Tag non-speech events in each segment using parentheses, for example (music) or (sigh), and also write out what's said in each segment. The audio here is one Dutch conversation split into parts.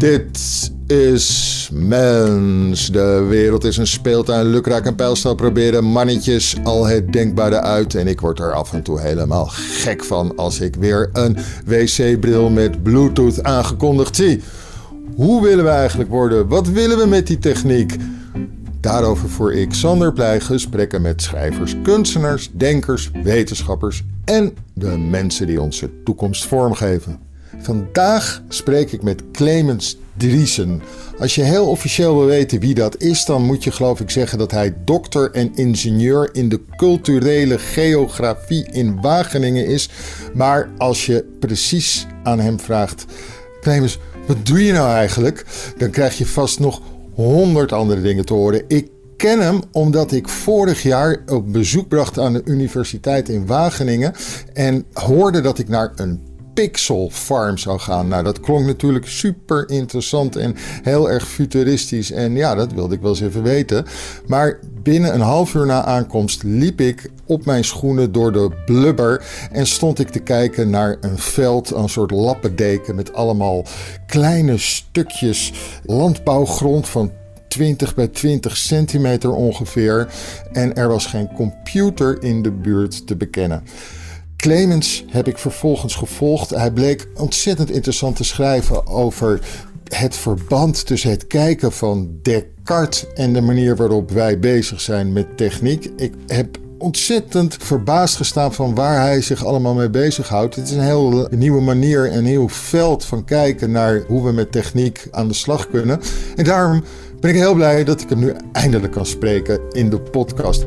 Dit is Mens. De wereld is een speeltuin. Lukraak en pijlstel proberen mannetjes al het denkbare uit. En ik word er af en toe helemaal gek van als ik weer een wc-bril met Bluetooth aangekondigd zie. Hoe willen we eigenlijk worden? Wat willen we met die techniek? Daarover voer ik Sander Pleij gesprekken met schrijvers, kunstenaars, denkers, wetenschappers en de mensen die onze toekomst vormgeven. Vandaag spreek ik met Clemens Driesen. Als je heel officieel wil weten wie dat is, dan moet je geloof ik zeggen dat hij dokter en ingenieur in de culturele geografie in Wageningen is. Maar als je precies aan hem vraagt, Clemens, wat doe je nou eigenlijk? Dan krijg je vast nog honderd andere dingen te horen. Ik ken hem omdat ik vorig jaar op bezoek bracht aan de universiteit in Wageningen en hoorde dat ik naar een Pixel Farm zou gaan. Nou, dat klonk natuurlijk super interessant en heel erg futuristisch. En ja, dat wilde ik wel eens even weten. Maar binnen een half uur na aankomst liep ik op mijn schoenen door de blubber en stond ik te kijken naar een veld, een soort lappendeken met allemaal kleine stukjes landbouwgrond van 20 bij 20 centimeter ongeveer. En er was geen computer in de buurt te bekennen. Clemens heb ik vervolgens gevolgd. Hij bleek ontzettend interessant te schrijven over het verband tussen het kijken van Descartes en de manier waarop wij bezig zijn met techniek. Ik heb ontzettend verbaasd gestaan van waar hij zich allemaal mee bezighoudt. Het is een heel nieuwe manier, een nieuw veld van kijken naar hoe we met techniek aan de slag kunnen. En daarom ben ik heel blij dat ik hem nu eindelijk kan spreken in de podcast.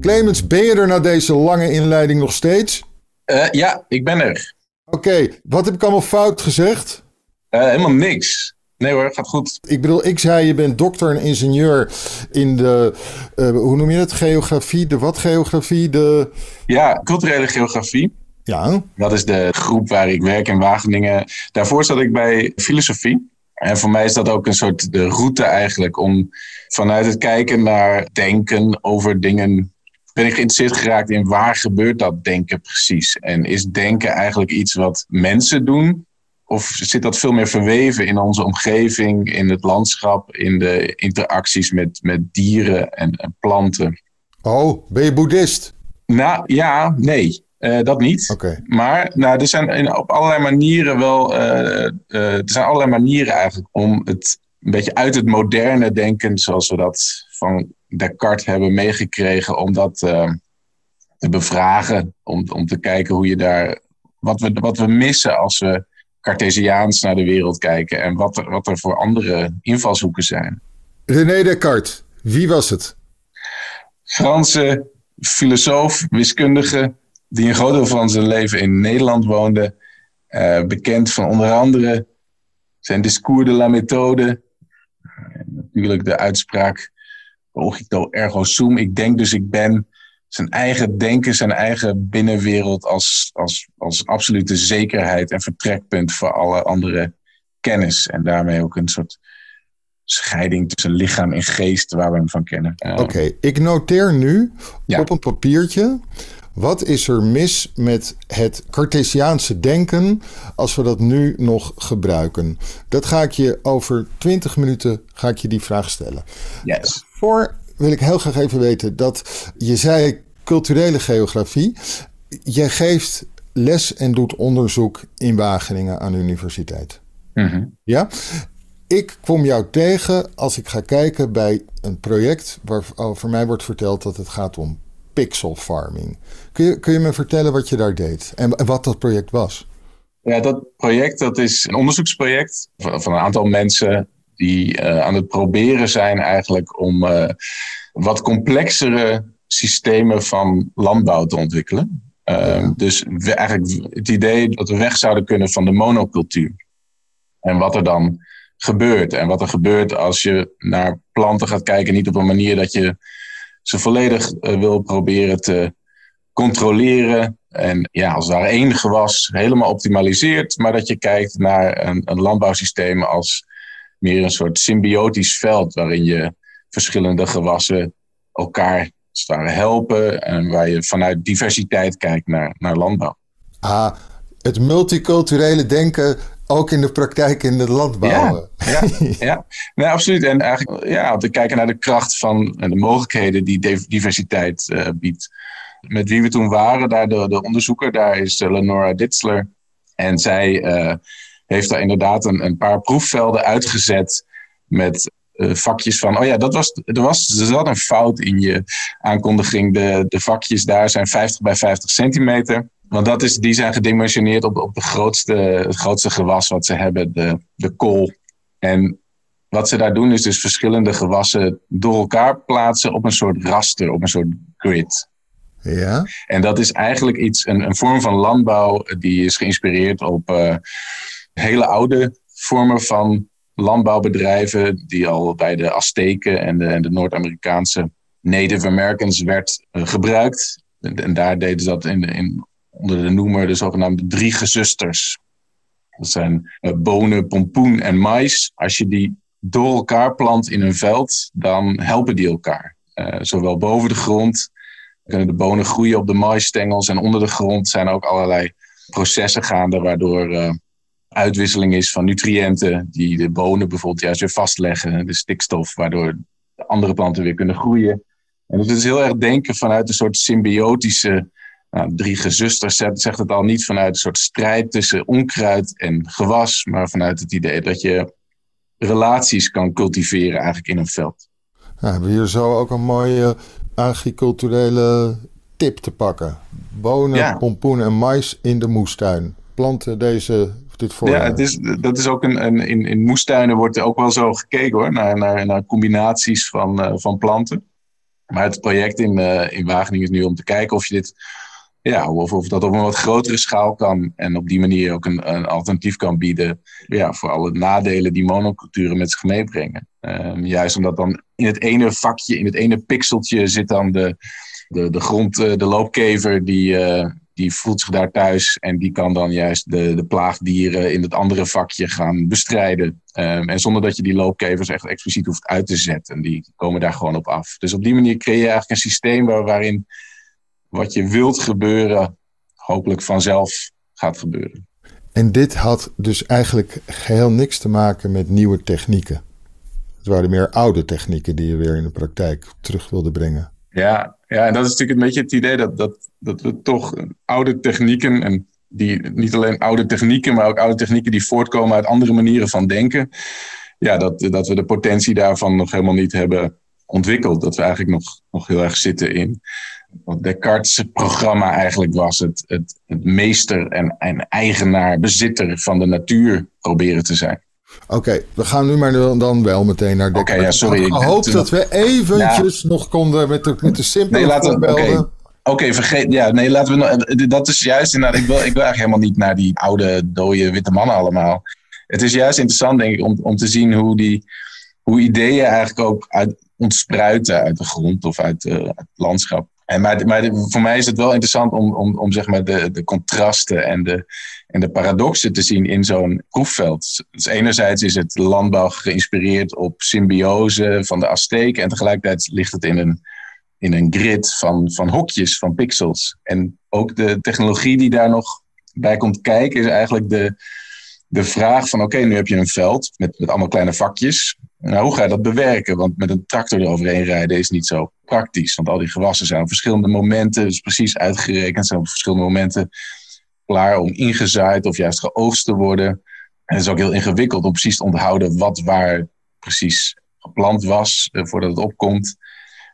Clemens, ben je er na deze lange inleiding nog steeds? Uh, ja, ik ben er. Oké, wat heb ik allemaal fout gezegd? Uh, helemaal niks. Nee hoor, gaat goed. Ik bedoel, ik zei je bent dokter en ingenieur in de, uh, hoe noem je het, geografie, de wat geografie? De... Ja, culturele geografie. Ja. Dat is de groep waar ik werk in Wageningen. Daarvoor zat ik bij filosofie. En voor mij is dat ook een soort de route eigenlijk om vanuit het kijken naar denken over dingen ben ik geïnteresseerd geraakt in waar gebeurt dat denken precies? En is denken eigenlijk iets wat mensen doen? Of zit dat veel meer verweven in onze omgeving, in het landschap, in de interacties met, met dieren en, en planten? Oh, ben je boeddhist? Nou ja, nee. Uh, dat niet. Okay. Maar nou, er zijn in, op allerlei manieren wel. Uh, uh, er zijn allerlei manieren eigenlijk om het een beetje uit het moderne denken, zoals we dat van Descartes hebben meegekregen, om dat te bevragen. Om, om te kijken hoe je daar. Wat we, wat we missen als we Cartesiaans naar de wereld kijken en wat er, wat er voor andere invalshoeken zijn. René Descartes, wie was het? Franse filosoof, wiskundige, die een groot deel van zijn leven in Nederland woonde. Uh, bekend van onder andere zijn discours de la méthode. Uh, natuurlijk de uitspraak cogito ergo sum. Ik denk dus ik ben. Zijn eigen denken, zijn eigen binnenwereld als, als, als absolute zekerheid en vertrekpunt voor alle andere kennis. En daarmee ook een soort scheiding tussen lichaam en geest waar we hem van kennen. Uh, Oké, okay, ik noteer nu ja. op een papiertje wat is er mis met het Cartesiaanse denken als we dat nu nog gebruiken? Dat ga ik je over 20 minuten ga ik je die vraag stellen. Yes. Voor wil ik heel graag even weten dat je zei culturele geografie. Jij geeft les en doet onderzoek in Wageningen aan de universiteit. Mm -hmm. Ja? Ik kom jou tegen als ik ga kijken bij een project waar voor mij wordt verteld dat het gaat om pixel farming. Kun je, kun je me vertellen wat je daar deed en, en wat dat project was? Ja, dat project dat is een onderzoeksproject van, van een aantal mensen die uh, aan het proberen zijn eigenlijk om uh, wat complexere systemen van landbouw te ontwikkelen. Ja. Dus we, eigenlijk het idee dat we weg zouden kunnen van de monocultuur. En wat er dan gebeurt. En wat er gebeurt als je naar planten gaat kijken, niet op een manier dat je ze volledig uh, wil proberen te controleren. En ja, als daar één gewas helemaal optimaliseert, maar dat je kijkt naar een, een landbouwsysteem als meer een soort symbiotisch veld waarin je verschillende gewassen elkaar helpen en waar je vanuit diversiteit kijkt naar, naar landbouw. Ah, het multiculturele denken ook in de praktijk in het landbouw. Ja, ja, (laughs) ja. Nee, absoluut. En eigenlijk ja, te kijken naar de kracht van en de mogelijkheden die diversiteit uh, biedt. Met wie we toen waren, daar de, de onderzoeker, daar is uh, Lenora Ditzler. En zij uh, heeft daar inderdaad een, een paar proefvelden uitgezet met vakjes van, oh ja, dat was, er, was, er zat een fout in je aankondiging. De, de vakjes daar zijn 50 bij 50 centimeter. Want dat is, die zijn gedimensioneerd op, op de grootste, het grootste gewas wat ze hebben, de, de kool. En wat ze daar doen is dus verschillende gewassen door elkaar plaatsen op een soort raster, op een soort grid. Ja. En dat is eigenlijk iets, een, een vorm van landbouw die is geïnspireerd op uh, hele oude vormen van landbouwbedrijven die al bij de Azteken en de, Noord-Amerikaanse Native Americans werd uh, gebruikt. En, daar deden ze dat in, onder de noemer de zogenaamde drie gezusters. Dat zijn uh, bonen, pompoen en mais. Als je die door elkaar plant in een veld, dan helpen die elkaar. Uh, zowel boven de grond kunnen de bonen groeien op de maisstengels en onder de grond zijn ook allerlei processen gaande waardoor uitwisseling is van nutriënten die de bonen bijvoorbeeld juist weer vastleggen, de stikstof, waardoor de andere planten weer kunnen groeien. En dus het is heel erg denken vanuit een soort symbiotische nou, drie gezusters zegt het al niet vanuit een soort strijd tussen onkruid en gewas, maar vanuit het idee dat je relaties kan cultiveren eigenlijk in een veld. Nou, hebben we hier zo ook een mooie agriculturele tip te pakken. Bonen, pompoen en mais in de moestuin. Planten deze dit voor. Ja, het is, dat is ook een, een in, in moestuinen wordt er ook wel zo gekeken hoor, naar, naar, naar combinaties van, uh, van planten. Maar het project in, uh, in Wageningen is nu om te kijken of je dit ja, of, of dat op een wat grotere schaal kan en op die manier ook een, een alternatief kan bieden ja, voor alle nadelen die monoculturen met zich meebrengen. Um, juist omdat dan in het ene vakje, in het ene pixeltje zit dan de, de, de grond, eh, de loopkever, die, uh, die voelt zich daar thuis en die kan dan juist de, de plaagdieren in het andere vakje gaan bestrijden. Um, en zonder dat je die loopkevers echt expliciet hoeft uit te zetten. Die komen daar gewoon op af. Dus op die manier creëer je eigenlijk een systeem waar, waarin wat je wilt gebeuren, hopelijk vanzelf gaat gebeuren. En dit had dus eigenlijk geheel niks te maken met nieuwe technieken. Het waren meer oude technieken die je weer in de praktijk terug wilde brengen. Ja, ja en dat is natuurlijk een beetje het idee dat, dat, dat we toch oude technieken, en die, niet alleen oude technieken, maar ook oude technieken die voortkomen uit andere manieren van denken, ja, dat, dat we de potentie daarvan nog helemaal niet hebben ontwikkeld. Dat we eigenlijk nog, nog heel erg zitten in wat Descartes' programma eigenlijk was. Het, het, het meester en, en eigenaar, bezitter van de natuur proberen te zijn. Oké, we gaan nu maar dan wel meteen naar Descartes. Oké, ja, sorry. Ik hoop dat we eventjes nog konden met de, met de simpele nee, laten we, Oké, vergeet. Ja, nee, laten we. Dat is juist. Ik wil, ik wil eigenlijk helemaal niet naar die oude, dode witte mannen allemaal. Het is juist interessant, denk ik, om, om te zien hoe, die, hoe ideeën eigenlijk ook uit, ontspruiten uit de grond of uit, uh, uit het landschap. En maar, maar voor mij is het wel interessant om, om, om zeg maar de, de contrasten en de, en de paradoxen te zien in zo'n proefveld. Dus enerzijds is het landbouw geïnspireerd op symbiose van de Azteken en tegelijkertijd ligt het in een, in een grid van, van hokjes, van pixels. En ook de technologie die daar nog bij komt kijken is eigenlijk de, de vraag van oké, nu heb je een veld met, met allemaal kleine vakjes. Nou, hoe ga je dat bewerken? Want met een tractor eroverheen rijden is niet zo praktisch. Want al die gewassen zijn op verschillende momenten, dus precies uitgerekend, zijn op verschillende momenten klaar om ingezaaid of juist geoogst te worden. En het is ook heel ingewikkeld om precies te onthouden wat waar precies geplant was eh, voordat het opkomt.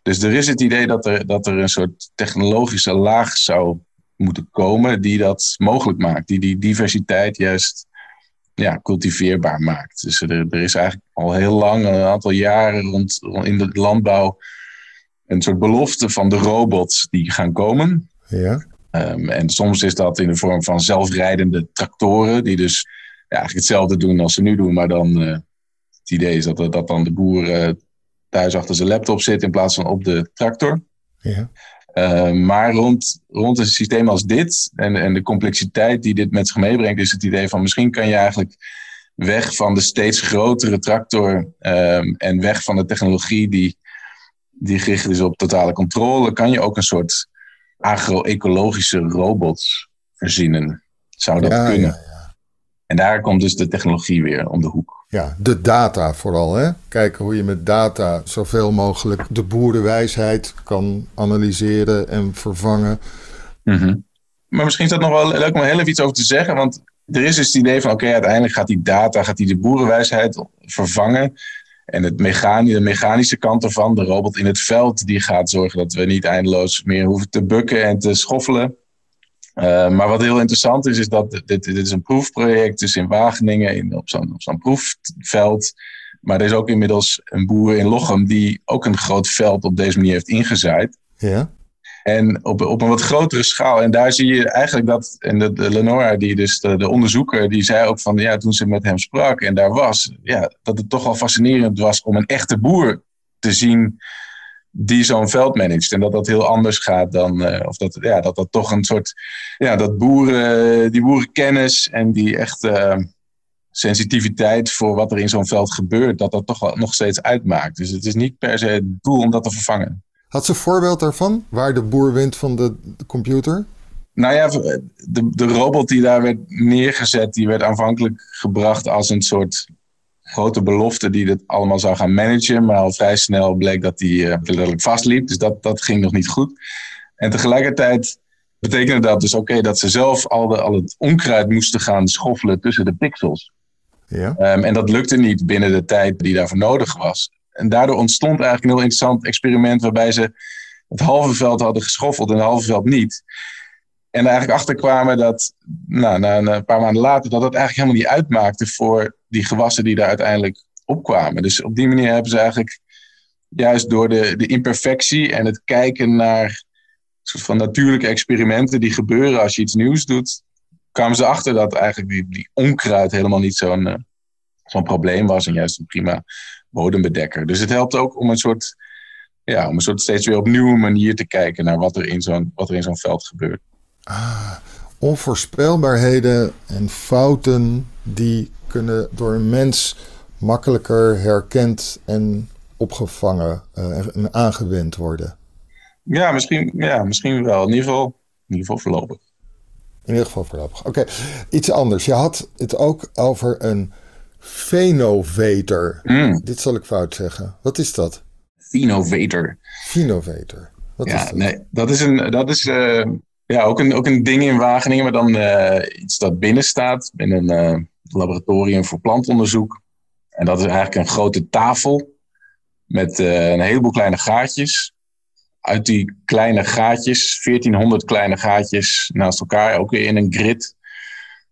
Dus er is het idee dat er, dat er een soort technologische laag zou moeten komen die dat mogelijk maakt. Die die diversiteit juist ja, cultiveerbaar maakt. Dus er, er is eigenlijk al heel lang, een aantal jaren rond, in de landbouw, een soort belofte van de robots die gaan komen. Ja. Um, en soms is dat in de vorm van zelfrijdende tractoren, die dus ja, eigenlijk hetzelfde doen als ze nu doen, maar dan uh, het idee is dat, dat dan de boer uh, thuis achter zijn laptop zit in plaats van op de tractor. Ja. Uh, maar rond, rond een systeem als dit en, en de complexiteit die dit met zich meebrengt, is het idee van misschien kan je eigenlijk weg van de steeds grotere tractor um, en weg van de technologie die, die gericht is op totale controle, kan je ook een soort agro-ecologische robots verzinnen. Zou dat kunnen? Ja. En daar komt dus de technologie weer om de hoek. Ja, de data vooral. Hè? Kijken hoe je met data zoveel mogelijk de boerenwijsheid kan analyseren en vervangen. Mhm. Maar misschien is dat nog wel leuk om heel even iets over te zeggen. Want er is dus het idee van: oké, uiteindelijk gaat die data, gaat die de boerenwijsheid vervangen. En het de mechanische kant ervan, de robot in het veld, die gaat zorgen dat we niet eindeloos meer hoeven te bukken en te schoffelen. Uh, maar wat heel interessant is, is dat dit, dit is een proefproject dus in Wageningen in, op zo'n zo'n proefveld. Maar er is ook inmiddels een boer in Lochem die ook een groot veld op deze manier heeft ingezaaid. Ja. En op, op een wat grotere schaal. En daar zie je eigenlijk dat, en de, de Lenora, die dus de, de, onderzoeker, die zei ook van, ja, toen ze met hem sprak en daar was, ja, dat het toch wel fascinerend was om een echte boer te zien die zo'n veld managt. En dat dat heel anders gaat dan, uh, of dat, ja, dat dat toch een soort, ja, dat boeren, die boerenkennis en die echt uh, sensitiviteit voor wat er in zo'n veld gebeurt, dat dat toch wel nog steeds uitmaakt. Dus het is niet per se het doel om dat te vervangen. Had ze een voorbeeld daarvan, waar de boer wint van de, de computer? Nou ja, de, de robot die daar werd neergezet, die werd aanvankelijk gebracht als een soort grote belofte die dit allemaal zou gaan managen. Maar al vrij snel bleek dat die uh, letterlijk vastliep. Dus dat, dat ging nog niet goed. En tegelijkertijd betekende dat dus oké dat ze zelf al, de, al het onkruid moesten gaan schoffelen tussen de pixels. Ja. Um, en dat lukte niet binnen de tijd die daarvoor nodig was. En daardoor ontstond eigenlijk een heel interessant experiment waarbij ze het halve veld hadden geschoffeld en het halve veld niet. En er eigenlijk achterkwamen dat, nou, na een paar maanden later, dat dat eigenlijk helemaal niet uitmaakte voor die gewassen die daar uiteindelijk opkwamen. Dus op die manier hebben ze eigenlijk juist door de, de imperfectie en het kijken naar soort van natuurlijke experimenten die gebeuren als je iets nieuws doet, kwamen ze achter dat eigenlijk die, die onkruid helemaal niet zo'n uh, zo'n probleem was en juist een prima bodembedekker. Dus het helpt ook om een soort, ja, om een soort steeds weer op nieuwe manier te kijken naar wat er in zo'n, wat er in zo'n veld gebeurt. Ah, onvoorspelbaarheden en fouten die kunnen door een mens makkelijker herkend en opgevangen uh, en aangewend worden. Ja misschien, ja, misschien wel. In ieder geval, in ieder geval voorlopig. In ieder geval voorlopig. Oké, iets anders. Je had het ook over een Phenovator. Mm. Dit zal ik fout zeggen. Wat is dat? Phenovator. Phenovator. Wat ja, is dat? nee, dat is, een, dat is uh, ja, ook, een, ook een ding in Wageningen, maar dan uh, iets dat binnen staat in een uh, laboratorium voor plantonderzoek. En dat is eigenlijk een grote tafel met een heleboel kleine gaatjes. Uit die kleine gaatjes, 1400 kleine gaatjes naast elkaar, ook weer in een grid.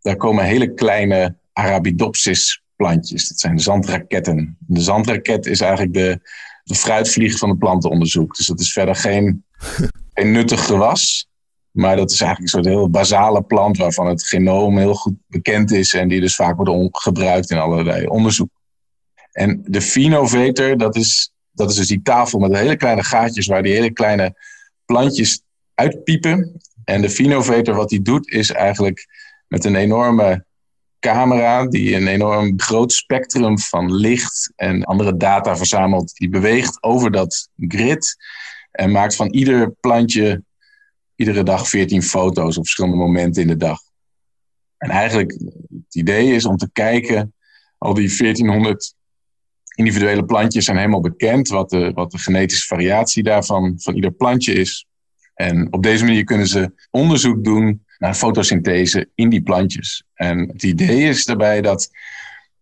Daar komen hele kleine Arabidopsis plantjes. Dat zijn zandraketten. De zandraket is eigenlijk de, de fruitvlieg van het plantenonderzoek. Dus dat is verder geen, (laughs) geen nuttig gewas. Maar dat is eigenlijk een soort heel basale plant waarvan het genoom heel goed bekend is. En die dus vaak wordt gebruikt in allerlei onderzoek. En de Phenovator, dat is, dat is dus die tafel met hele kleine gaatjes waar die hele kleine plantjes uitpiepen. En de Phenovator, wat die doet, is eigenlijk met een enorme camera die een enorm groot spectrum van licht en andere data verzamelt. Die beweegt over dat grid en maakt van ieder plantje iedere dag 14 foto's op verschillende momenten in de dag. En eigenlijk het idee is om te kijken, al die 1400 individuele plantjes zijn helemaal bekend, wat de, wat de genetische variatie daarvan van ieder plantje is. En op deze manier kunnen ze onderzoek doen naar fotosynthese in die plantjes. En het idee is daarbij dat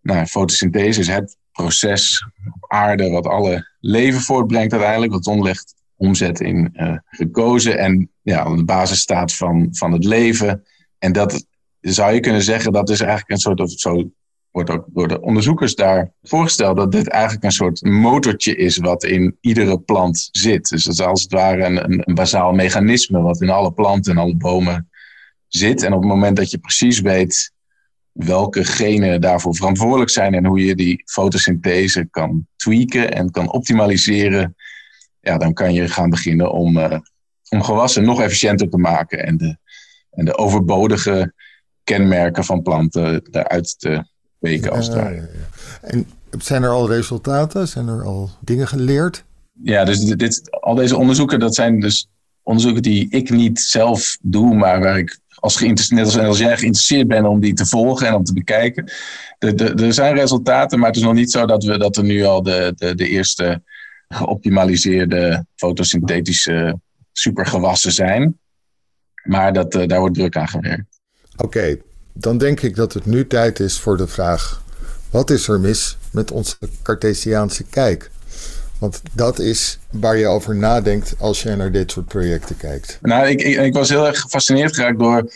nou, fotosynthese is het proces op aarde wat alle leven voortbrengt uiteindelijk, wat zonlicht omzet in uh, gekozen en ja, de basis staat van, van het leven. En dat zou je kunnen zeggen, dat is eigenlijk een soort, of zo wordt ook door de onderzoekers daar voorgesteld, dat dit eigenlijk een soort motortje is wat in iedere plant zit. Dus dat is als het ware een, een, een bazaal mechanisme wat in alle planten en alle bomen zit. En op het moment dat je precies weet welke genen daarvoor verantwoordelijk zijn en hoe je die fotosynthese kan tweaken en kan optimaliseren, ja, dan kan je gaan beginnen om, uh, om gewassen nog efficiënter te maken en de, en de overbodige kenmerken van planten eruit te weken als het ware. Ja, ja, en zijn er al resultaten? Zijn er al dingen geleerd? Ja, dus dit, dit, al deze onderzoeken, dat zijn dus onderzoeken die ik niet zelf doe, maar waar ik als net als, als jij geïnteresseerd bent om die te volgen en om te bekijken. Er zijn resultaten, maar het is nog niet zo dat, we, dat er nu al de, de, de eerste geoptimaliseerde fotosynthetische supergewassen zijn. Maar dat, uh, daar wordt druk aan gewerkt. Oké, dan denk ik dat het nu tijd is voor de vraag: wat is er mis met onze Cartesiaanse kijk? Want dat is waar je over nadenkt als je naar dit soort projecten kijkt. Nou, ik, ik, ik was heel erg gefascineerd geraakt door,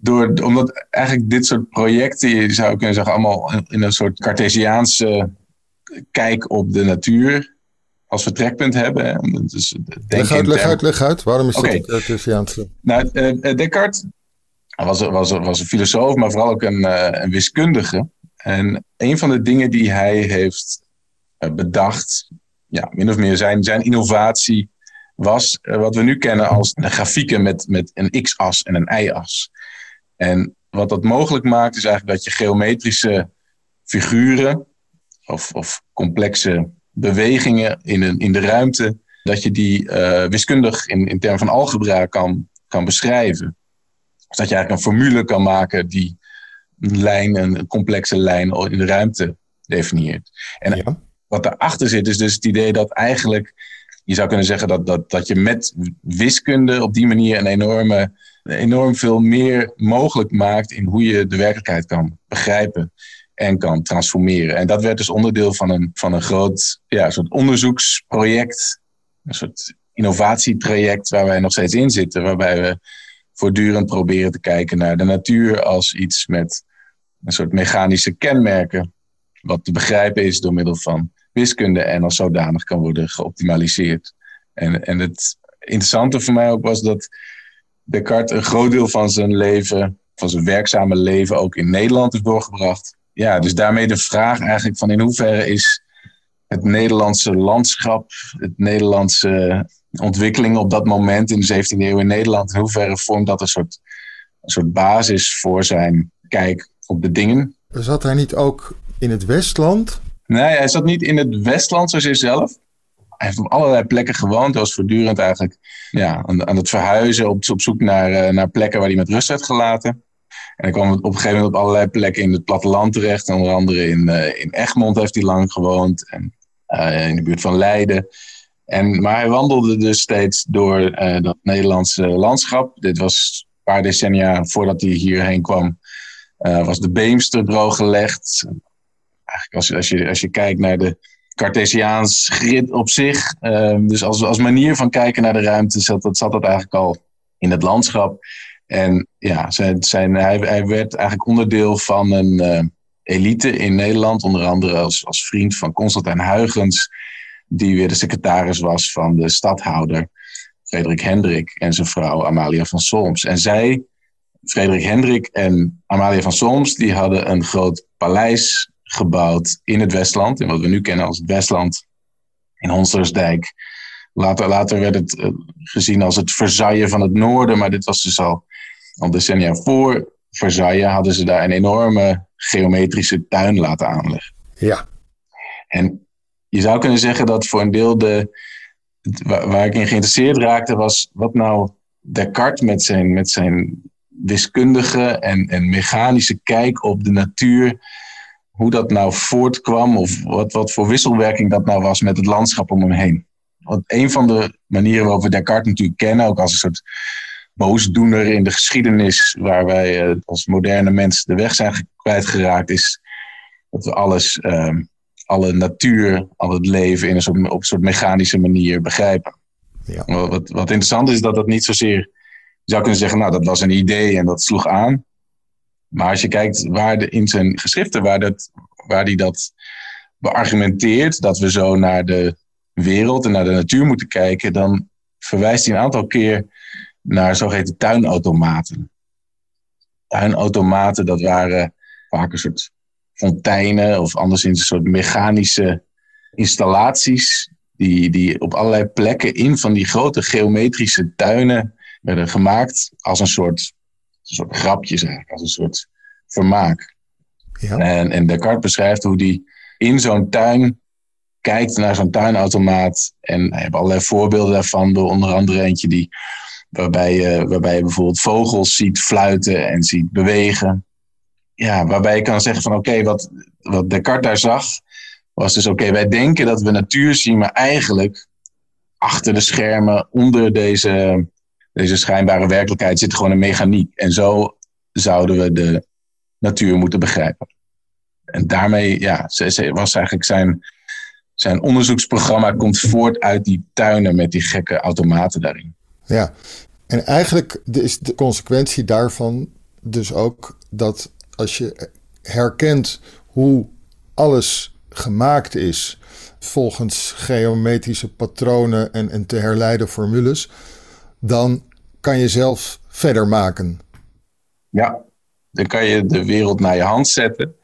door, omdat eigenlijk dit soort projecten, je zou kunnen zeggen, allemaal in een soort Cartesiaanse kijk op de natuur als vertrekpunt hebben. Dus leg uit, leg uit, leg uit. Waarom is okay. dat Cartesiaanse? Nou, uh, Descartes was, was, was een filosoof, maar vooral ook een, een wiskundige. En een van de dingen die hij heeft bedacht, ja, min of meer zijn, zijn innovatie was wat we nu kennen als de grafieken met, met een x-as en een y-as. En wat dat mogelijk maakt, is eigenlijk dat je geometrische figuren of, of complexe bewegingen in, een, in de ruimte, dat je die uh, wiskundig in, in termen van algebra kan, kan beschrijven. Dus dat je eigenlijk een formule kan maken die een lijn, een complexe lijn in de ruimte definieert. En ja wat daarachter zit, is dus het idee dat eigenlijk, je zou kunnen zeggen dat, dat, dat je met wiskunde op die manier een enorme, enorm veel meer mogelijk maakt in hoe je de werkelijkheid kan begrijpen en kan transformeren. En dat werd dus onderdeel van een, van een groot ja, soort onderzoeksproject, een soort innovatietraject waar wij nog steeds in zitten, waarbij we voortdurend proberen te kijken naar de natuur als iets met een soort mechanische kenmerken, wat te begrijpen is door middel van wiskunde en als zodanig kan worden geoptimaliseerd. En, en het interessante voor mij ook was dat Descartes een groot deel van zijn leven, van zijn werkzame leven, ook in Nederland heeft doorgebracht. Ja, dus daarmee de vraag eigenlijk van in hoeverre is het Nederlandse landschap, het Nederlandse ontwikkeling op dat moment in de 17e eeuw in Nederland, in hoeverre vormt dat een soort, een soort basis voor zijn kijk op de dingen. Zat hij niet ook in het Westland Nee, hij zat niet in het Westland zoals zelf. Hij heeft op allerlei plekken gewoond. Hij was voortdurend eigenlijk ja, aan, aan het verhuizen, op, op zoek naar, uh, naar plekken waar hij met rust werd gelaten. En kwam op een gegeven moment op allerlei plekken in het platteland terecht. Onder andere in, uh, in Egmond heeft hij lang gewoond. En uh, in de buurt van Leiden. En, maar hij wandelde dus steeds door dat Nederlandse landschap. Dit was een paar decennia voordat hij hierheen kwam. was de Beemster drooggelegd eigenlijk als, als, je, als je kijkt naar de Cartesiaans grid op zich. Dus als, als manier van kijken naar de ruimte zat dat, zat dat eigenlijk al in het landschap. En ja, zijn, zijn, hij, hij werd eigenlijk onderdeel van een uh, elite in Nederland. Onder andere als, als vriend van Constantijn Huygens. Die weer de secretaris was van de stadhouder Frederik Hendrik en zijn vrouw Amalia van Solms. En zij, Frederik Hendrik en Amalia van Solms, die hadden een groot paleis gebouwd in het Westland, in wat we nu kennen als het Westland, in Honslersdijk. Later, later werd het uh, gezien als het Versailles van het noorden, maar dit was dus al, al decennia voor Versailles hadden ze daar een enorme geometrische tuin laten aanleggen. Ja. En je zou kunnen zeggen dat voor een deel de, waar, waar ik in geïnteresseerd raakte, was wat nou Descartes met zijn, met zijn wiskundige en, en mechanische kijk op de natuur hoe dat nou voortkwam of wat, wat voor wisselwerking dat nou was met het landschap om hem heen. Want een van de manieren waarop we Descartes natuurlijk kennen, ook als een soort boosdoener in de geschiedenis, waar wij uh, als moderne mensen de weg zijn kwijtgeraakt, is dat we alles, uh, alle natuur, al het leven in een soort, op een soort mechanische manier begrijpen. Ja. Wat, wat interessant is, dat dat niet zozeer, je zou kunnen zeggen, nou dat was een idee en dat sloeg aan. Maar als je kijkt waar de, in zijn geschriften, waar, dat, waar hij dat beargumenteert, dat we zo naar de wereld en naar de natuur moeten kijken, dan verwijst hij een aantal keer naar zogeheten tuinautomaten. Tuinautomaten, dat waren vaak een soort fonteinen of anderszins een soort mechanische installaties die, die op allerlei plekken in van die grote geometrische tuinen werden gemaakt als een soort een soort grapjes eigenlijk, als een soort vermaak. Ja. En, en Descartes beschrijft hoe hij in zo'n tuin kijkt naar zo'n tuinautomaat. En hij heeft allerlei voorbeelden daarvan, door onder andere eentje die Waarbij je, waarbij je bijvoorbeeld vogels ziet fluiten en ziet bewegen. Ja, waarbij je kan zeggen van oké, wat, wat Descartes daar zag, was dus oké, wij denken dat we natuur zien, maar eigenlijk achter de schermen, onder deze, deze schijnbare werkelijkheid, zit gewoon een mechaniek. En zo zouden we de natuur moeten begrijpen. En daarmee ja, was eigenlijk zijn, zijn onderzoeksprogramma komt voort uit die tuinen met die gekke automaten daarin. Ja, en eigenlijk is de consequentie daarvan dus ook dat als je herkent hoe alles gemaakt is volgens geometrische patronen en, en te herleiden formules, dan kan je zelf verder maken. Ja, dan kan je de wereld naar je hand zetten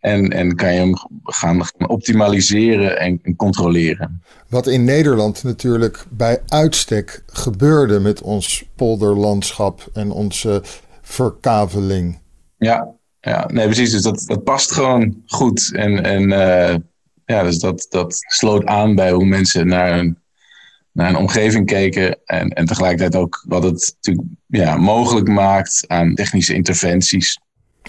en, en kan je hem gaan optimaliseren en, en controleren. Wat in Nederland natuurlijk bij uitstek gebeurde met ons polderlandschap en onze verkaveling. Ja, ja nee, precies. Dus dat, dat past gewoon goed. En, en uh, ja, dus dat, dat sloot aan bij hoe mensen naar een, naar een omgeving keken. En, en tegelijkertijd ook wat het natuurlijk ja, mogelijk maakt aan technische interventies.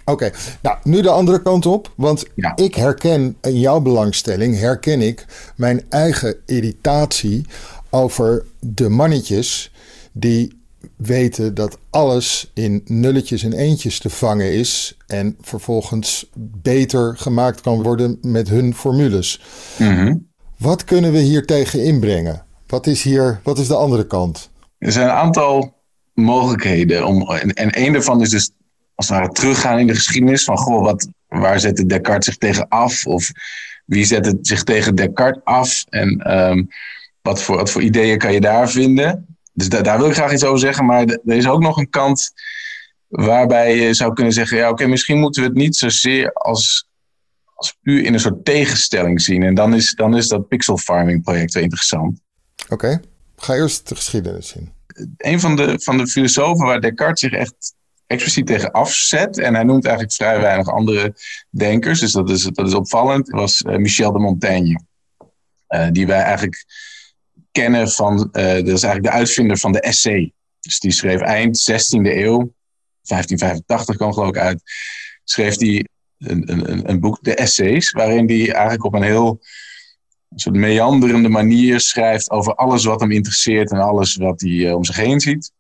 Oké, nou nu de andere kant op. Want ik herken in jouw belangstelling, herken ik mijn eigen irritatie over de mannetjes die weten dat alles in nulletjes en eentjes te vangen is en vervolgens beter gemaakt kan worden met hun formules. Mhm. Wat kunnen we hier tegen inbrengen? Wat is hier, wat is de andere kant? Er zijn een aantal mogelijkheden om, en, en een daarvan is dus als het ware teruggaan in de geschiedenis van goh, wat, waar zette Descartes zich tegen af? Of wie zet zich tegen Descartes af? En um, wat, voor, wat voor ideeën kan je daar vinden? Dus daar wil ik graag iets over zeggen. Maar er is ook nog een kant waarbij je zou kunnen zeggen: ja, oké, misschien moeten we het niet zozeer als, als puur in een soort tegenstelling zien. En dan is, dan is dat pixel farming project wel interessant. Oké, ga eerst de geschiedenis zien. Een van de, van de filosofen waar Descartes zich echt expliciet tegen afzet. En hij noemt eigenlijk vrij weinig andere denkers. Dus dat is, dat is opvallend. was uh, Michel de Montaigne. Uh, die wij eigenlijk kennen van, uh, dat is eigenlijk de uitvinder van de essay. Dus die schreef eind 16e eeuw, 1585 kwam geloof ik uit, schreef hij een, een, een boek, de essays, waarin hij eigenlijk op een heel soort meanderende manier schrijft over alles wat hem interesseert en alles wat hij om zich heen ziet.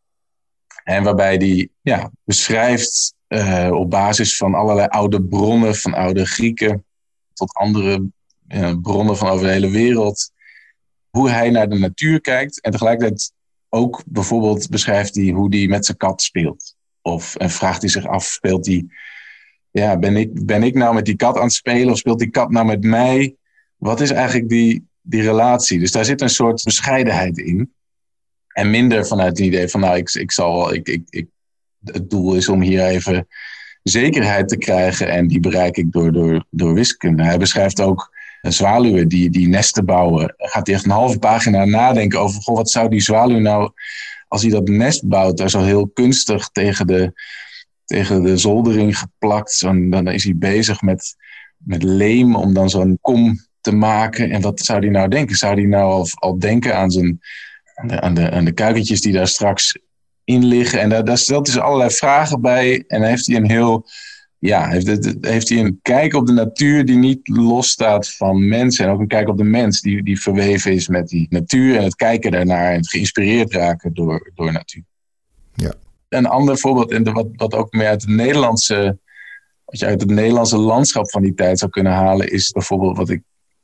En waarbij hij ja, beschrijft uh, op basis van allerlei oude bronnen, van oude Grieken tot andere uh, bronnen van over de hele wereld, hoe hij naar de natuur kijkt. En tegelijkertijd ook bijvoorbeeld beschrijft hij hoe hij met zijn kat speelt. Of en vraagt hij zich af, speelt hij, ja, ben ik, ben ik nou met die kat aan het spelen of speelt die kat nou met mij? Wat is eigenlijk die, die relatie? Dus daar zit een soort bescheidenheid in. En minder vanuit het idee van, nou, ik, ik zal, ik, ik, het doel is om hier even zekerheid te krijgen en die bereik ik door, door, door wiskunde. Hij beschrijft ook zwaluwen die, die nesten bouwen. Gaat hij echt een halve pagina nadenken over, goh, wat zou die zwaluw nou, als hij dat nest bouwt, daar zo heel kunstig tegen de, tegen de zoldering geplakt. Zo, dan is hij bezig met, met leem om dan zo'n kom te maken. En wat zou hij nou denken? Zou hij nou al, al denken aan zijn aan de, aan de, kuikentjes die daar straks in liggen. En daar, daar stelt hij dus allerlei vragen bij. En heeft hij een heel. Ja, heeft, heeft hij een kijk op de natuur die niet losstaat van mensen. En ook een kijk op de mens die, die verweven is met die natuur. En het kijken daarnaar en geïnspireerd raken door, door natuur. Ja. Een ander voorbeeld, en wat, wat ook meer uit het Nederlandse. Wat je uit het Nederlandse landschap van die tijd zou kunnen halen, is bijvoorbeeld wat ik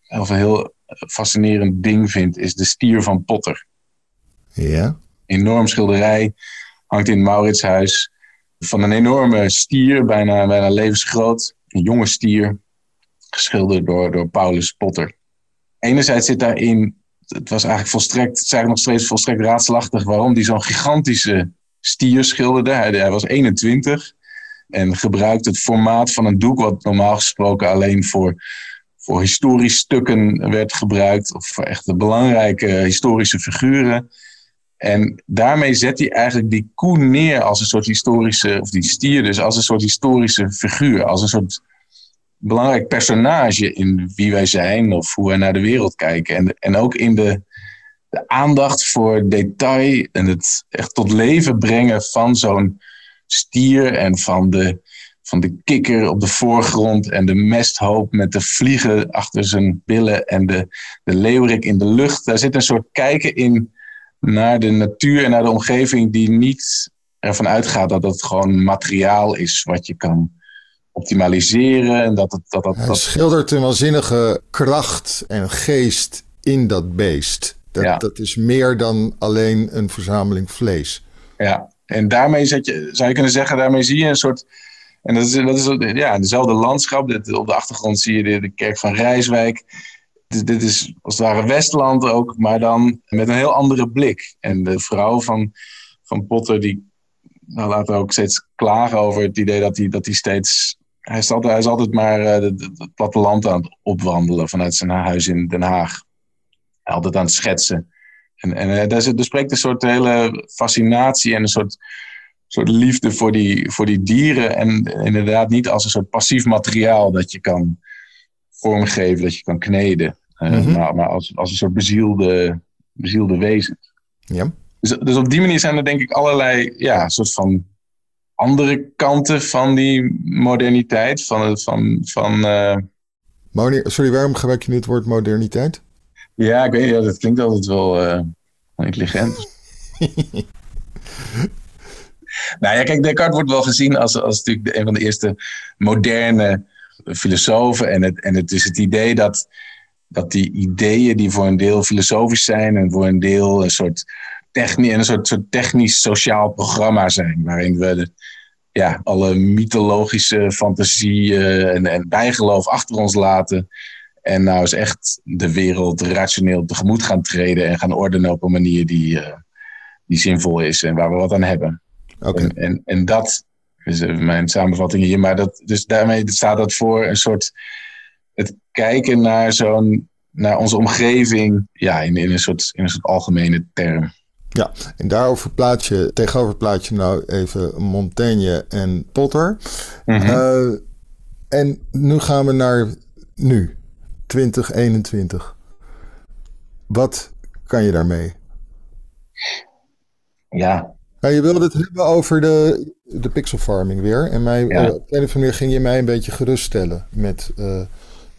een heel fascinerend ding vind, is de stier van Potter. Ja. Enorm schilderij. Hangt in het Mauritshuis. Van een enorme stier, bijna, bijna levensgroot. Een jonge stier. Geschilderd door, door Paulus Potter. Enerzijds zit daarin. Het was eigenlijk volstrekt. Het is eigenlijk nog steeds volstrekt raadselachtig waarom die zo'n gigantische stier schilderde. Hij, hij was 21 en gebruikte het formaat van een doek, wat normaal gesproken alleen voor, voor historische stukken werd gebruikt, of voor echt belangrijke historische figuren. En daarmee zet hij eigenlijk die koe neer als een soort historische, of die stier dus, als een soort historische figuur. Als een soort belangrijk personage in wie wij zijn of hoe wij naar de wereld kijken. En, en ook in de, de aandacht voor detail en het echt tot leven brengen van zo'n stier en van de, van de kikker op de voorgrond en de mesthoop met de vliegen achter zijn billen en de, de leeuwerik in de lucht. Daar zit een soort kijken in naar de natuur en naar de omgeving die niet ervan uitgaat dat het gewoon materiaal is wat je kan optimaliseren. En dat het, dat, dat, schildert een waanzinnige kracht en geest in dat beest. Dat, Ja. dat is meer dan alleen een verzameling vlees. Ja, en daarmee zet je, zou je kunnen zeggen, daarmee zie je een soort. En dat is, dat is ja, dezelfde landschap. Op de achtergrond zie je de, de kerk van Rijswijk. Dit, dit is als het ware Westland ook, maar dan met een heel andere blik. En de vrouw van, van Potter, die nou, laat ook steeds klagen over het idee dat hij, dat hij steeds. Hij is altijd, hij is altijd maar eh, het platteland aan het opwandelen vanuit zijn huis in Den Haag. Altijd aan het schetsen. En, en eh, daar, zit, er spreekt een soort hele fascinatie en een soort, soort liefde voor die, voor die dieren. En inderdaad niet als een soort passief materiaal dat je kan vormgeven, dat je kan kneden. Eh, Mhm. maar, maar als, als een soort bezielde, bezielde wezen. Ja. Dus, dus op die manier zijn er denk ik allerlei ja, soort van andere kanten van die moderniteit. Van, het- van, van, eh, Sorry, waarom gebruik je nu het woord moderniteit? ja, ik weet niet, dat klinkt altijd wel eh, intelligent. (laughs) nou ja, kijk, Descartes wordt wel gezien als, als natuurlijk een van de eerste moderne filosofen. En het, en het is het idee dat, dat die ideeën die voor een deel filosofisch zijn en voor een deel een soort, techni een soort, soort technisch sociaal programma zijn. Waarin we de, ja, alle mythologische fantasie eh, en, en bijgeloof achter ons laten. En nou eens echt de wereld rationeel tegemoet gaan treden en gaan ordenen op een manier die, eh, die zinvol is en waar we wat aan hebben. Oké. En, en, en dat is eh, mijn samenvatting hier. Maar dat, dus daarmee staat dat voor een soort het kijken naar zo'n naar onze omgeving, ja, in, in, een soort, in een soort algemene term. Ja, en daarover plaats je, tegenover plaats je nou even Montaigne en Potter. Eh, en nu gaan we naar nu, 2021. Wat kan je daarmee? ja, Nou, je wilde het hebben over de, de pixel farming weer. En mij, Ja. eh, op een of andere manier ging je mij een beetje geruststellen met eh,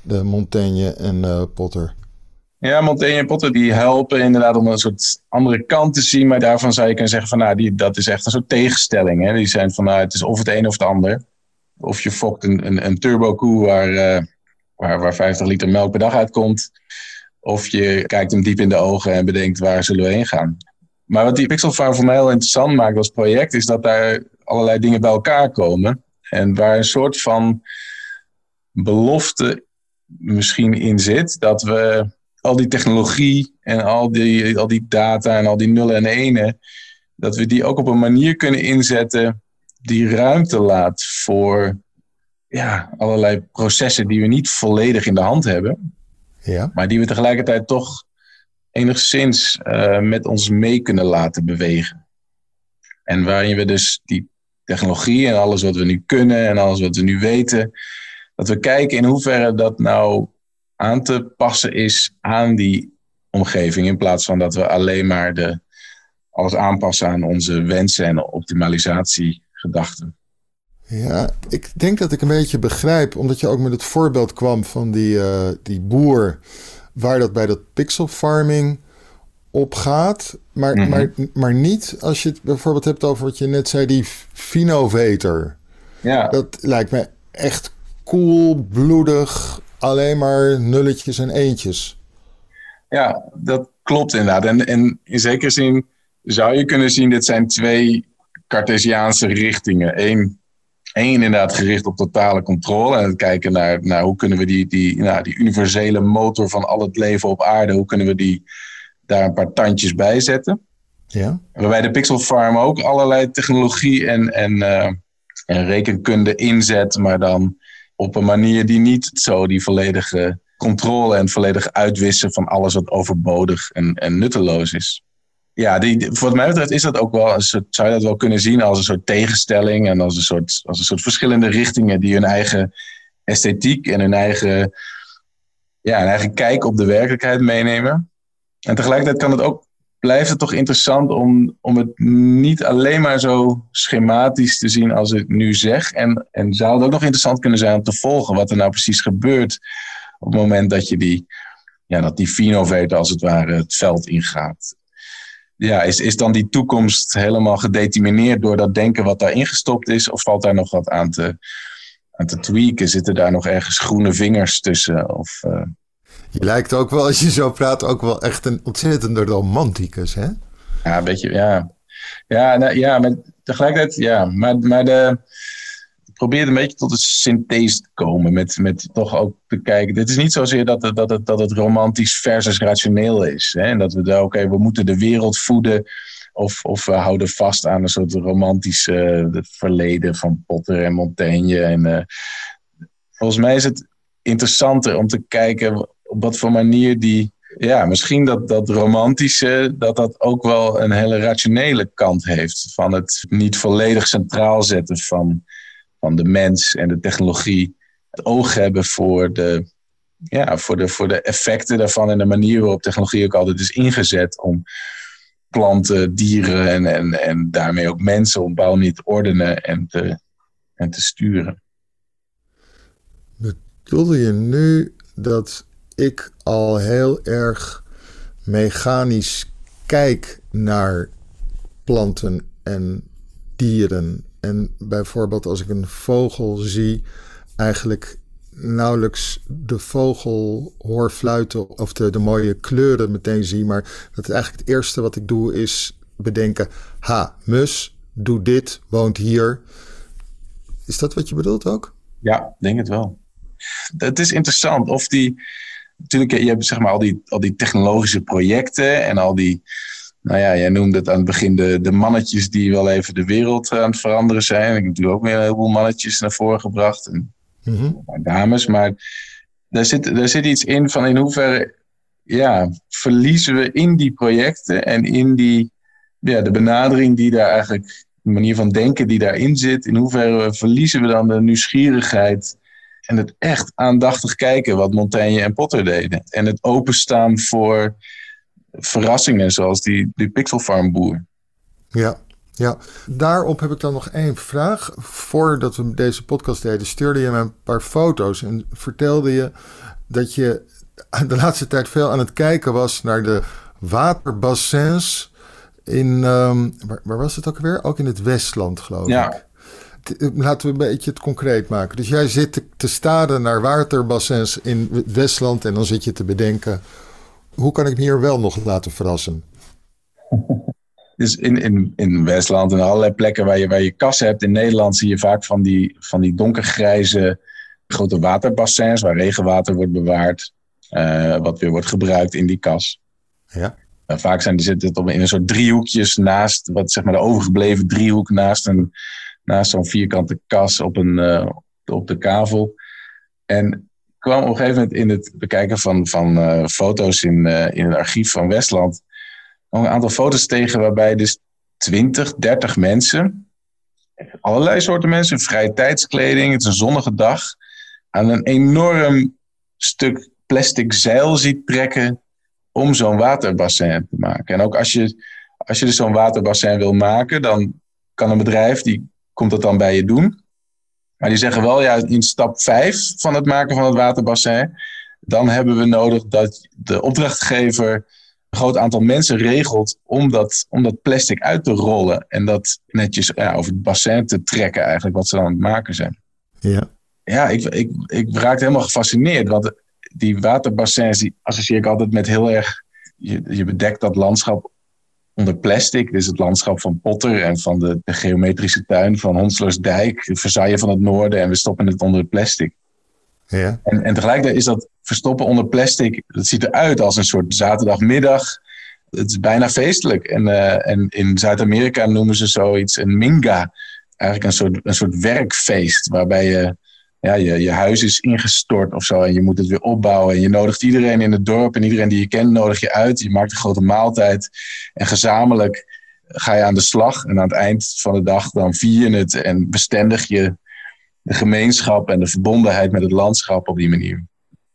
de Montaigne en eh, Potter. Ja, Montaigne en Potter die helpen inderdaad om een soort andere kant te zien. Maar daarvan zou je kunnen zeggen van nou, die, dat is echt een soort tegenstelling. Hè? Die zijn van nou, het is of het een of het ander. Of je fokt een, een, een turbo koe waar, waar, waar 50 liter melk per dag uitkomt. Of je kijkt hem diep in de ogen en bedenkt waar zullen we heen gaan. Maar wat die Pixel Farm voor mij heel interessant maakt als project, is dat daar allerlei dingen bij elkaar komen. En waar een soort van belofte misschien in zit. Dat we al die technologie en al die, al die data en al die nullen en enen, dat we die ook op een manier kunnen inzetten die ruimte laat voor ja, allerlei processen die we niet volledig in de hand hebben, Ja, maar die we tegelijkertijd toch enigszins eh, met ons mee kunnen laten bewegen. En waarin we dus die technologie en alles wat we nu kunnen en alles wat we nu weten, dat we kijken in hoeverre dat nou aan te passen is aan die omgeving. In plaats van dat we alleen maar de, alles aanpassen aan onze wensen en optimalisatiegedachten. ja, ik denk dat ik een beetje begrijp, omdat je ook met het voorbeeld kwam van die, eh, die boer, waar dat bij dat pixel farming op gaat. Maar, Mhm. maar, maar niet als je het bijvoorbeeld hebt over wat je net zei, die Finovator. Ja, Dat lijkt me echt cool, bloedig, alleen maar nulletjes en eentjes. ja dat klopt inderdaad. En, en in zekere zin zou je kunnen zien, dit zijn twee Cartesiaanse richtingen. Eén, één inderdaad gericht op totale controle en het kijken naar, naar hoe kunnen we die, die, nou, die universele motor van al het leven op aarde, hoe kunnen we die daar een paar tandjes bij zetten. Ja, Waarbij de Pixel Farm ook allerlei technologie en, en, eh, en rekenkunde inzet, maar dan op een manier die niet zo die volledige controle en volledige uitwissen van alles wat overbodig en, en nutteloos is. Ja, die, wat mij betreft is dat ook wel een soort, zou je dat wel kunnen zien als een soort tegenstelling en als een soort, als een soort verschillende richtingen die hun eigen esthetiek en hun eigen, ja, eigen kijk op de werkelijkheid meenemen. En tegelijkertijd kan het ook, blijft het toch interessant om, om het niet alleen maar zo schematisch te zien als ik nu zeg. En, en zou het ook nog interessant kunnen zijn om te volgen wat er nou precies gebeurt op het moment dat je die, ja, dat die als het ware het veld ingaat. Ja, is, is dan die toekomst helemaal gedetermineerd door dat denken wat daarin gestopt is? Of valt daar nog wat aan te, aan te tweaken? Zitten daar nog ergens groene vingers tussen? Of, uh... Je lijkt ook wel, als je zo praat, ook wel echt een ontzettende romanticus, hè? Ja, een beetje, ja. Ja, nou, ja maar tegelijkertijd, ja. Maar, maar de, probeer een beetje tot een synthese te komen. Met, met toch ook te kijken. Dit is niet zozeer dat het, dat het, dat het romantisch versus rationeel is. Hè? En dat we daar, oké, we moeten de wereld voeden. Of, of we houden vast aan een soort romantische uh, verleden van Potter en Montaigne. En, uh, volgens mij is het interessanter om te kijken op wat voor manier die. Ja, misschien dat dat romantische, dat dat ook wel een hele rationele kant heeft. Van het niet volledig centraal zetten van van de mens en de technologie het oog hebben voor de, ja, voor, de, voor de effecten daarvan en de manier waarop technologie ook altijd is ingezet om planten, dieren en, en, en daarmee ook mensen op bouw niet te ordenen en te, en te sturen. Bedoelde je nu dat ik al heel erg mechanisch kijk naar planten en dieren en bijvoorbeeld als ik een vogel zie, eigenlijk nauwelijks de vogel hoor fluiten of de, mooie kleuren meteen zie. Maar dat eigenlijk het eerste wat ik doe is bedenken: ha, mus, doe dit, woont hier. Is dat wat je bedoelt ook? Ja, denk het wel. Het is interessant of die. Natuurlijk, je hebt zeg maar al die, al die technologische projecten en al die nou ja, jij noemde het aan het begin de, de mannetjes die wel even de wereld aan het veranderen zijn. Ik heb natuurlijk ook weer een heleboel mannetjes naar voren gebracht. En mhm. dames. Maar daar zit, daar zit iets in van in hoeverre ja, verliezen we in die projecten en in die, ja, de benadering die daar eigenlijk, de manier van denken die daarin zit. In hoeverre verliezen we dan de nieuwsgierigheid en het echt aandachtig kijken wat Montaigne en Potter deden. En het openstaan voor verrassingen zoals die, die Pixel Farm boer. Ja, ja, daarop heb ik dan nog één vraag. Voordat we deze podcast deden, stuurde je me een paar foto's en vertelde je dat je de laatste tijd veel aan het kijken was naar de waterbassins in, um, waar, waar, was het ook weer? Ook in het Westland, geloof ja. ik. Laten we een beetje het concreet maken. Dus jij zit te, te staren naar waterbassins in het Westland en dan zit je te bedenken hoe kan ik me hier wel nog laten verrassen? (laughs) Dus in, in, in Westland en allerlei plekken waar je, waar je kassen hebt in Nederland zie je vaak van die, van die donkergrijze grote waterbassins waar regenwater wordt bewaard, uh, wat weer wordt gebruikt in die kas. Ja. Uh, vaak zijn die zitten in een soort driehoekjes naast, wat zeg maar de overgebleven driehoek naast, een, naast zo'n vierkante kas op, een, uh, op de kavel. En kwam op een gegeven moment in het bekijken van, van uh, foto's in, uh, in het archief van Westland nog een aantal foto's tegen waarbij dus 20, 30 mensen, allerlei soorten mensen, vrije tijdskleding, het is een zonnige dag, aan een enorm stuk plastic zeil ziet trekken om zo'n waterbassin te maken. En ook als je, als je dus zo'n waterbassin wil maken, dan kan een bedrijf, die komt dat dan bij je doen. Maar die zeggen wel, ja, in stap 5 van het maken van het waterbassin, dan hebben we nodig dat de opdrachtgever een groot aantal mensen regelt om dat, om dat plastic uit te rollen en dat netjes ja, over het bassin te trekken, eigenlijk, wat ze dan aan het maken zijn. Ja, ja ik, ik, ik raakte helemaal gefascineerd, want die waterbassins die associeer ik altijd met heel erg. Je, je bedekt dat landschap onder plastic. Is het landschap van Potter en van de, de geometrische tuin van Honslersdijk, Versailles van het noorden en we stoppen het onder het plastic. Ja. En, en tegelijkertijd is dat verstoppen onder plastic, dat ziet eruit als een soort zaterdagmiddag. Het is bijna feestelijk. En, uh, en in Zuid-Amerika noemen ze zoiets een minga. Eigenlijk een soort, een soort werkfeest waarbij je ja, je, je huis is ingestort of zo en je moet het weer opbouwen. En je nodigt iedereen in het dorp en iedereen die je kent nodig je uit. Je maakt een grote maaltijd en gezamenlijk ga je aan de slag. En aan het eind van de dag dan vier je het en bestendig je de gemeenschap en de verbondenheid met het landschap op die manier.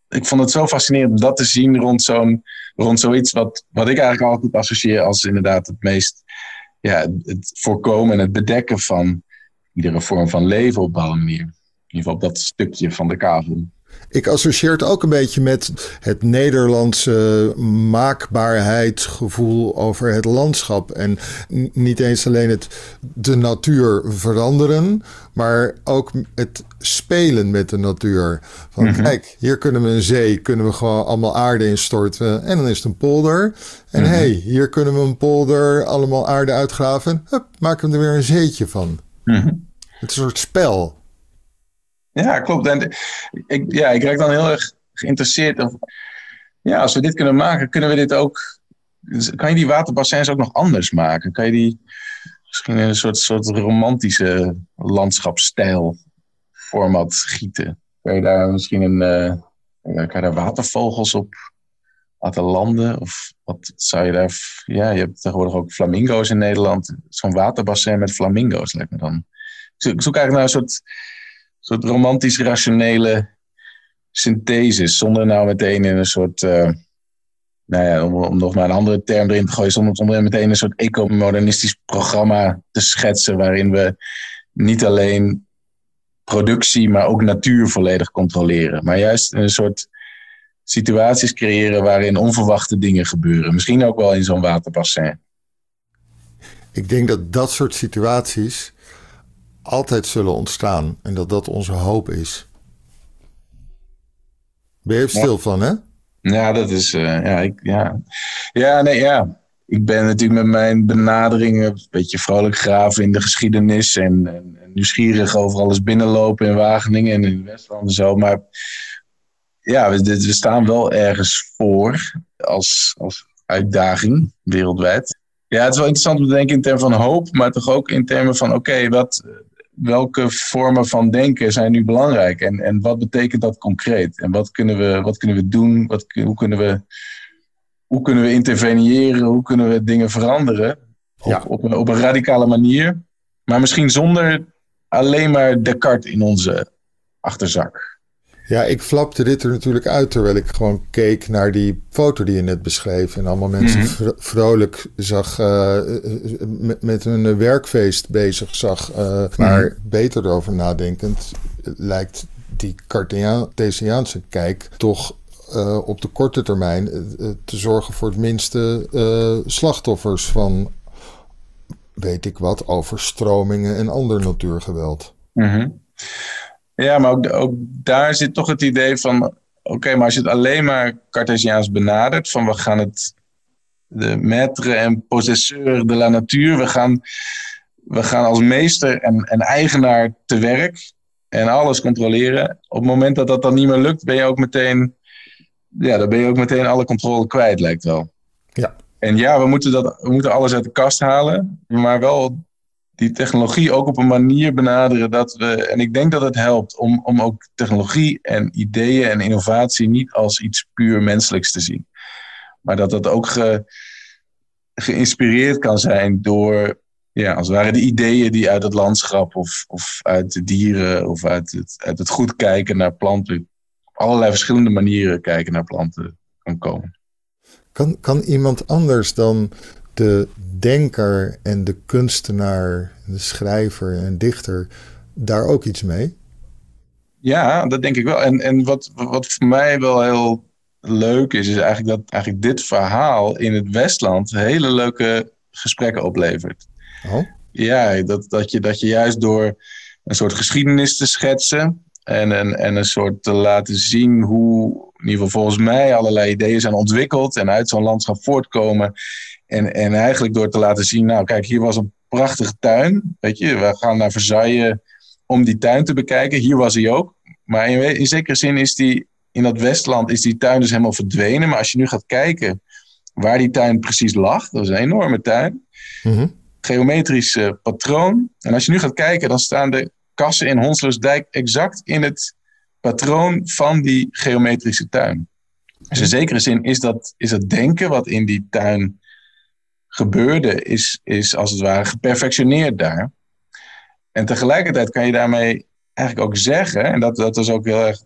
ik vond het zo fascinerend om dat te zien rond, zo'n, rond zoiets wat, wat ik eigenlijk altijd associeer als inderdaad het meest ja, het voorkomen en het bedekken van iedere vorm van leven op een bepaalde manier. In ieder geval dat stukje van de kavel. Ik associeer het ook een beetje met het Nederlandse maakbaarheidsgevoel over het landschap. En niet eens alleen het de natuur veranderen, maar ook het spelen met de natuur. Van mhm. kijk, hier kunnen we een zee, kunnen we gewoon allemaal aarde instorten en dan is het een polder. En mm hey, hier kunnen we een polder, allemaal aarde uitgraven. Hup, maken we er weer een zeetje van. Mhm. Het is een soort spel. Ja, klopt. En ik, ja, ik raak dan heel erg geïnteresseerd. Of, ja, als we dit kunnen maken, kunnen we dit ook. Kan je die waterbassins ook nog anders maken? Kan je die misschien in een soort, soort romantische landschapsstijl format gieten? Kan je daar misschien een. Uh, kan je daar watervogels op laten landen? Of wat zou je daar. Ja, je hebt tegenwoordig ook flamingo's in Nederland. Zo'n waterbassin met flamingo's lijkt me dan. Ik zoek eigenlijk naar een soort soort romantisch rationele synthese, zonder nou meteen in een soort, uh, nou ja, om, om, nog maar een andere term erin te gooien, zonder, zonder meteen een soort ecomodernistisch programma te schetsen, waarin we niet alleen productie, maar ook natuur volledig controleren. Maar juist een soort situaties creëren waarin onverwachte dingen gebeuren. Misschien ook wel in zo'n waterbassin. Ik denk dat dat soort situaties altijd zullen ontstaan en dat dat onze hoop is. Ben je er stil van, hè? Ja, dat is. Uh, ja, ik, ja. ja, nee, ja. Ik ben natuurlijk met mijn benaderingen een beetje vrolijk graven in de geschiedenis en, en, nieuwsgierig over alles binnenlopen in Wageningen en in Westland en zo. Maar ja, we, we staan wel ergens voor als, als uitdaging wereldwijd. Ja, het is wel interessant om te denken in termen van hoop, maar toch ook in termen van: oké, wat, welke vormen van denken zijn nu belangrijk en, en wat betekent dat concreet? En wat kunnen we, wat kunnen we doen? Wat, hoe, kunnen we, hoe kunnen we interveneren? Hoe kunnen we dingen veranderen? Op, ja. op, een, op een radicale manier, maar misschien zonder alleen maar Descartes in onze achterzak. Ja, ik flapte dit er natuurlijk uit terwijl ik gewoon keek naar die foto die je net beschreef. En allemaal mensen mhm. vrolijk zag, uh, met, met hun werkfeest bezig zag. Uh, maar beter erover nadenkend lijkt die Cartesiaanse kijk toch uh, op de korte termijn te zorgen voor het minste slachtoffers van, weet ik wat, overstromingen en ander natuurgeweld. Mm ja, maar ook, ook daar zit toch het idee van: oké, maar als je het alleen maar Cartesiaans benadert, van we gaan het de maître en possesseur de la natuur, we gaan, we gaan als meester en, en eigenaar te werk en alles controleren. Op het moment dat dat dan niet meer lukt, ben je ook meteen, ja, dan ben je ook meteen alle controle kwijt, lijkt wel. Ja. En ja, we moeten, dat, we moeten alles uit de kast halen, maar wel die technologie ook op een manier benaderen dat we. En ik denk dat het helpt om, om ook technologie en ideeën en innovatie niet als iets puur menselijks te zien. Maar dat dat ook ge, geïnspireerd kan zijn door, ja, als het ware de ideeën die uit het landschap of, of uit de dieren of uit het, uit het goed kijken naar planten, op allerlei verschillende manieren kijken naar planten kan komen. Kan, kan iemand anders dan de denker en de kunstenaar, de schrijver en dichter daar ook iets mee? Ja, dat denk ik wel. En, en wat, wat voor mij wel heel leuk is, is eigenlijk dat eigenlijk dit verhaal in het Westland hele leuke gesprekken oplevert. Oh? Ja, dat, dat, je, dat je juist door een soort geschiedenis te schetsen en, en, en een soort te laten zien hoe, in ieder geval volgens mij, allerlei ideeën zijn ontwikkeld en uit zo'n landschap voortkomen en, en eigenlijk door te laten zien, nou kijk, hier was een prachtige tuin. Weet je, we gaan naar Versailles om die tuin te bekijken. Hier was hij ook. Maar in, in zekere zin is die, in dat Westland is die tuin dus helemaal verdwenen. Maar als je nu gaat kijken waar die tuin precies lag, dat is een enorme tuin. Mm Geometrisch patroon. En als je nu gaat kijken, dan staan de kassen in Honslersdijk exact in het patroon van die geometrische tuin. Dus in zekere zin is dat, is dat denken wat in die tuin gebeurde, is, is als het ware geperfectioneerd daar. En tegelijkertijd kan je daarmee eigenlijk ook zeggen, en dat, dat is ook heel erg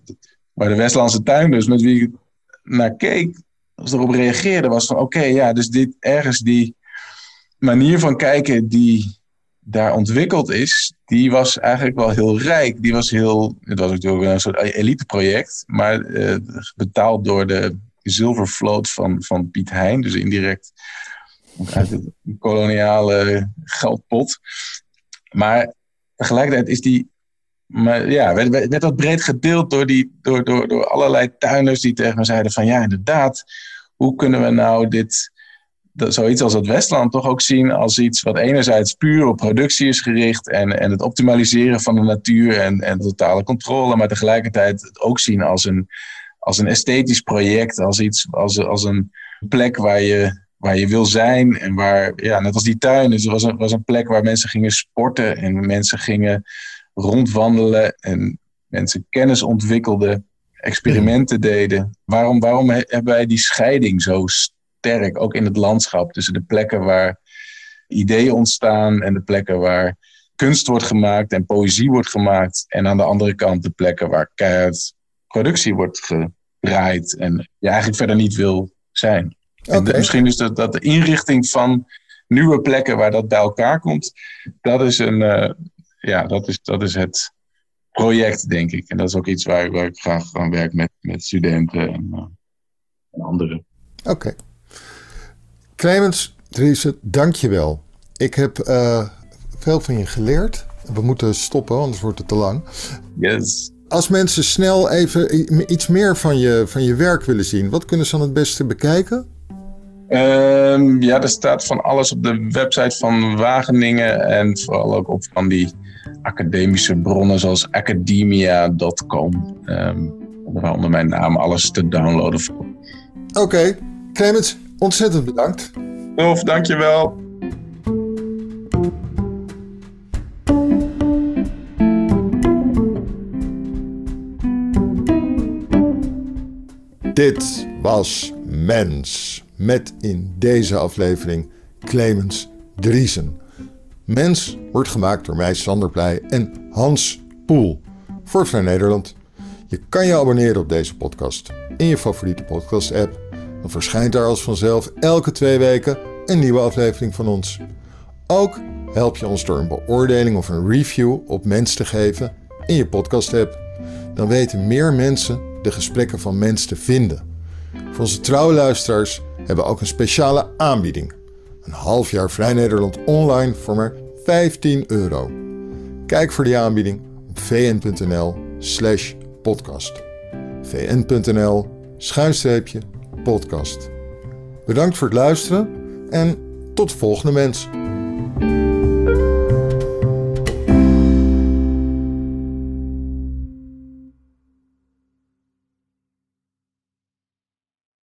waar de Westlandse tuinders met wie ik naar keek, als erop reageerde, was van oké, ja, dus dit ergens die manier van kijken die daar ontwikkeld is, die was eigenlijk wel heel rijk. Die was heel, het was natuurlijk een soort eliteproject, maar uh, betaald door de zilvervloot van, van Piet Hein, dus indirect uit de koloniale geldpot. Maar tegelijkertijd is die, maar ja, werd, werd dat breed gedeeld door, die, door, door, door allerlei tuiners die tegen me zeiden van ja, inderdaad, hoe kunnen we nou dit, dat, zoiets als het Westland toch ook zien als iets wat enerzijds puur op productie is gericht en, en het optimaliseren van de natuur en, en totale controle, maar tegelijkertijd het ook zien als een, als een esthetisch project, als iets, als, als een plek waar je, waar je wil zijn en waar, ja, net als die tuin, dus het was een, was een plek waar mensen gingen sporten en mensen gingen rondwandelen en mensen kennis ontwikkelden, experimenten deden. Waarom, waarom hebben wij die scheiding zo sterk, ook in het landschap, tussen de plekken waar ideeën ontstaan en de plekken waar kunst wordt gemaakt en poëzie wordt gemaakt. En aan de andere kant de plekken waar keihard productie wordt gedraaid en je eigenlijk verder niet wil zijn. En misschien is dat, dat de inrichting van nieuwe plekken waar dat bij elkaar komt, dat is, een, uh, ja, dat is, dat is het project, denk ik. En dat is ook iets waar, waar ik graag aan werk met, met studenten en, uh, en anderen. Oké. Clemens Driessen, dank je wel. Ik heb uh, veel van je geleerd. We moeten stoppen, anders wordt het te lang. Yes. Als mensen snel even iets meer van je, van je werk willen zien, wat kunnen ze dan het beste bekijken? Um, ja, er staat van alles op de website van Wageningen en vooral ook op van die academische bronnen zoals academia.com. Um, waar onder mijn naam alles te downloaden. Oké, okay. Clemens, Ontzettend bedankt. Tof, dankjewel. Dit was Mens. Met in deze aflevering Clemens Driesen. Mens wordt gemaakt door mij, Sander Pleij en Hans Poel. Voor Vrij Nederland. Je kan je abonneren op deze podcast in je favoriete podcast-app dan verschijnt daar als vanzelf elke twee weken een nieuwe aflevering van ons. Ook help je ons door een beoordeling of een review op Mens te geven in je podcast-app. Dan weten meer mensen de gesprekken van Mens te vinden. Voor onze trouwe luisteraars hebben ook een speciale aanbieding. Een half jaar Vrij Nederland online voor maar 15 euro. Kijk voor die aanbieding op vn.nl slash podcast. vn.nl schuinstreepje podcast. Bedankt voor het luisteren en tot de volgende mens.